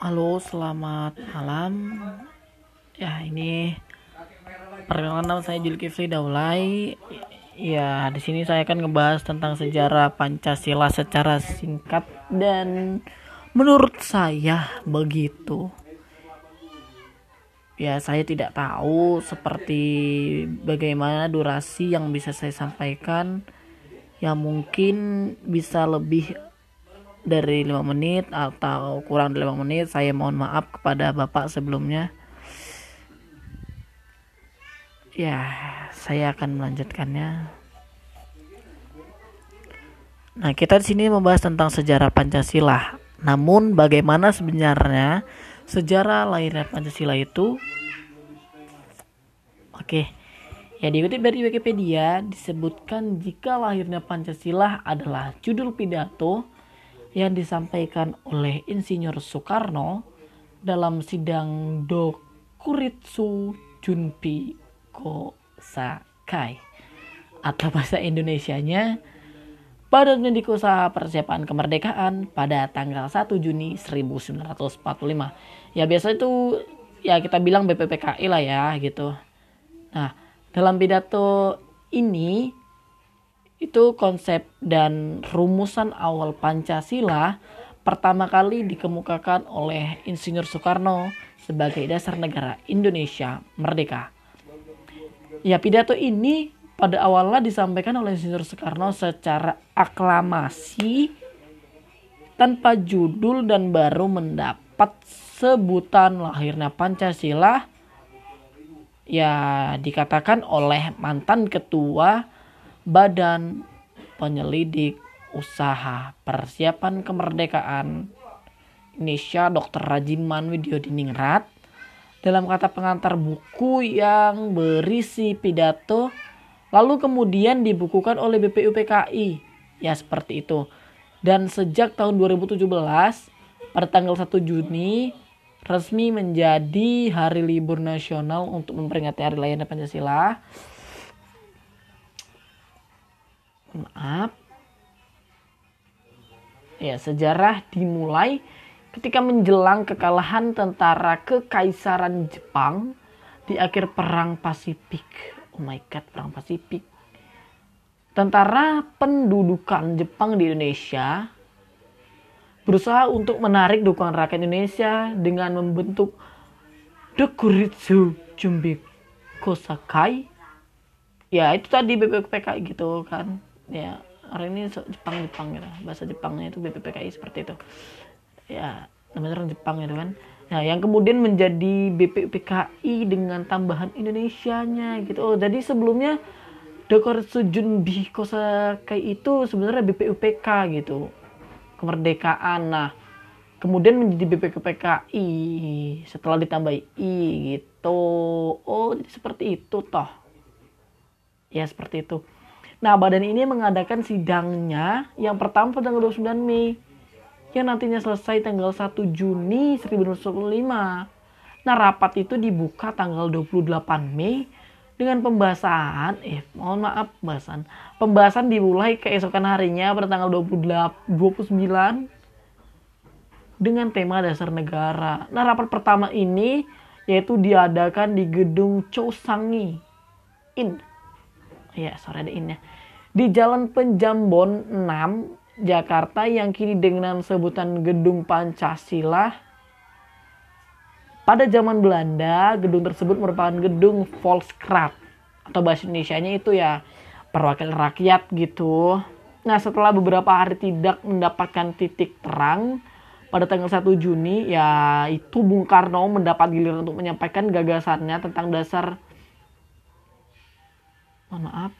Halo, selamat malam. Ya, ini perkenalkan nama saya Julkifli Daulay. Ya, di sini saya akan ngebahas tentang sejarah Pancasila secara singkat dan menurut saya begitu. Ya, saya tidak tahu seperti bagaimana durasi yang bisa saya sampaikan. Ya, mungkin bisa lebih dari 5 menit atau kurang dari 5 menit saya mohon maaf kepada bapak sebelumnya. Ya saya akan melanjutkannya. Nah kita di sini membahas tentang sejarah Pancasila. Namun bagaimana sebenarnya sejarah lahirnya Pancasila itu? Oke Ya dikutip dari Wikipedia disebutkan jika lahirnya Pancasila adalah judul pidato yang disampaikan oleh Insinyur Soekarno dalam sidang Dokuritsu Junpi Kosakai atau bahasa Indonesianya Badan Pendidik Usaha Persiapan Kemerdekaan pada tanggal 1 Juni 1945. Ya biasa itu ya kita bilang BPPKI lah ya gitu. Nah, dalam pidato ini itu konsep dan rumusan awal Pancasila pertama kali dikemukakan oleh Insinyur Soekarno sebagai dasar negara Indonesia merdeka. Ya pidato ini pada awalnya disampaikan oleh Insinyur Soekarno secara aklamasi tanpa judul dan baru mendapat sebutan lahirnya Pancasila ya dikatakan oleh mantan ketua Badan Penyelidik Usaha Persiapan Kemerdekaan. Indonesia Dr. Rajiman Widyodiningrat dalam kata pengantar buku yang berisi pidato lalu kemudian dibukukan oleh BPUPKI ya seperti itu. Dan sejak tahun 2017 pada tanggal 1 Juni resmi menjadi hari libur nasional untuk memperingati hari lahirnya Pancasila maaf. Ya sejarah dimulai ketika menjelang kekalahan tentara kekaisaran Jepang di akhir perang Pasifik. Oh my god perang Pasifik. Tentara pendudukan Jepang di Indonesia berusaha untuk menarik dukungan rakyat Indonesia dengan membentuk Dokuritsu Jumbi Kosakai. Ya itu tadi BPPK gitu kan ya orang ini Jepang Jepang gitu. Bahasa Jepangnya itu BPPKI seperti itu. Ya namanya orang Jepang gitu kan. Nah yang kemudian menjadi BPPKI dengan tambahan Indonesianya gitu. Oh jadi sebelumnya Dokor Junbi Kosakai itu sebenarnya BPUPK gitu. Kemerdekaan. Nah kemudian menjadi BPPKI setelah ditambah I gitu. Oh jadi seperti itu toh. Ya seperti itu Nah, badan ini mengadakan sidangnya yang pertama pada tanggal 29 Mei yang nantinya selesai tanggal 1 Juni 1945. Nah, rapat itu dibuka tanggal 28 Mei dengan pembahasan, eh mohon maaf pembahasan. Pembahasan dimulai keesokan harinya pada tanggal 28, 29 dengan tema dasar negara. Nah, rapat pertama ini yaitu diadakan di gedung Chosangi In ya sore ada innya. Di Jalan Penjambon 6 Jakarta yang kini dengan sebutan Gedung Pancasila pada zaman Belanda gedung tersebut merupakan gedung Volkskrant atau bahasa Indonesia-nya itu ya perwakilan rakyat gitu. Nah setelah beberapa hari tidak mendapatkan titik terang pada tanggal 1 Juni ya itu Bung Karno mendapat giliran untuk menyampaikan gagasannya tentang dasar mohon maaf.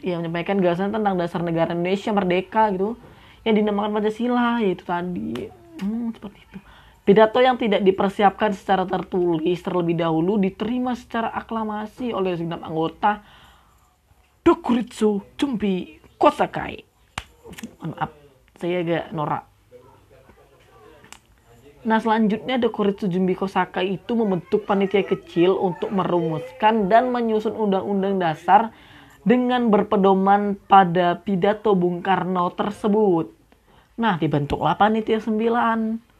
Ya menyampaikan gagasan tentang dasar negara Indonesia merdeka gitu. Yang dinamakan Pancasila yaitu tadi. Hmm, seperti itu. Pidato yang tidak dipersiapkan secara tertulis terlebih dahulu diterima secara aklamasi oleh segenap anggota Dokuritsu Jumbi Kosakai. Maaf saya agak norak Nah selanjutnya Dokuritsu Jumbi Kosakai itu membentuk panitia kecil untuk merumuskan dan menyusun undang-undang dasar dengan berpedoman pada pidato Bung Karno tersebut. Nah dibentuklah panitia 9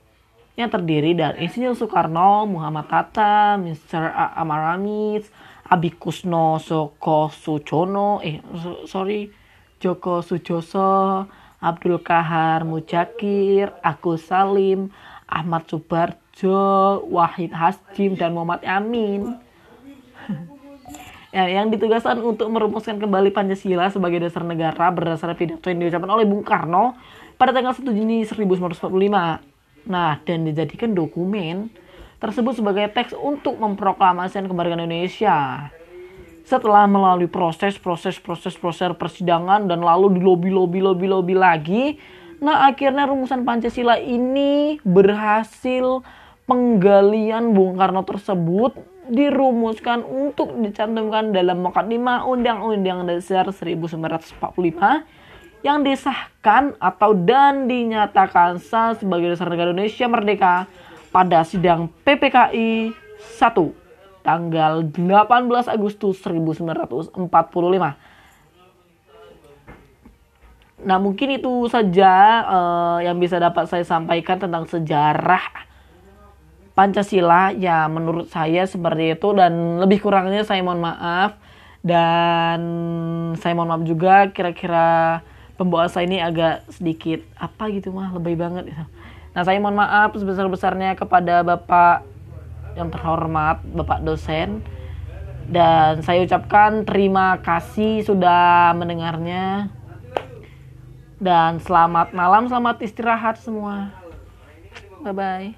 yang terdiri dari Insinyur Soekarno, Muhammad Hatta, Mr. Amaramis, Abi Kusno Soko Sujono, eh sorry, Joko Sujoso, Abdul Kahar Mujakir, Agus Salim, Ahmad Subarjo, Wahid Hasjim, dan Muhammad Amin. ya, yang ditugaskan untuk merumuskan kembali Pancasila sebagai dasar negara berdasarkan pidato yang diucapkan oleh Bung Karno pada tanggal 1 Juni 1945. Nah, dan dijadikan dokumen tersebut sebagai teks untuk memproklamasikan kemerdekaan Indonesia. Setelah melalui proses, proses, proses, proses persidangan dan lalu di lobby, lobby, lobby, lobby lagi, nah akhirnya rumusan Pancasila ini berhasil penggalian Bung Karno tersebut dirumuskan untuk dicantumkan dalam Mukadimah Undang-Undang Dasar 1945 yang disahkan atau dan dinyatakan sah sebagai dasar negara Indonesia merdeka pada sidang PPKI 1 tanggal 18 Agustus 1945. Nah, mungkin itu saja uh, yang bisa dapat saya sampaikan tentang sejarah Pancasila ya menurut saya seperti itu. Dan lebih kurangnya saya mohon maaf. Dan saya mohon maaf juga kira-kira pembawa saya ini agak sedikit apa gitu mah lebih banget gitu. Nah saya mohon maaf sebesar-besarnya kepada Bapak yang terhormat Bapak dosen. Dan saya ucapkan terima kasih sudah mendengarnya dan selamat malam selamat istirahat semua. Bye bye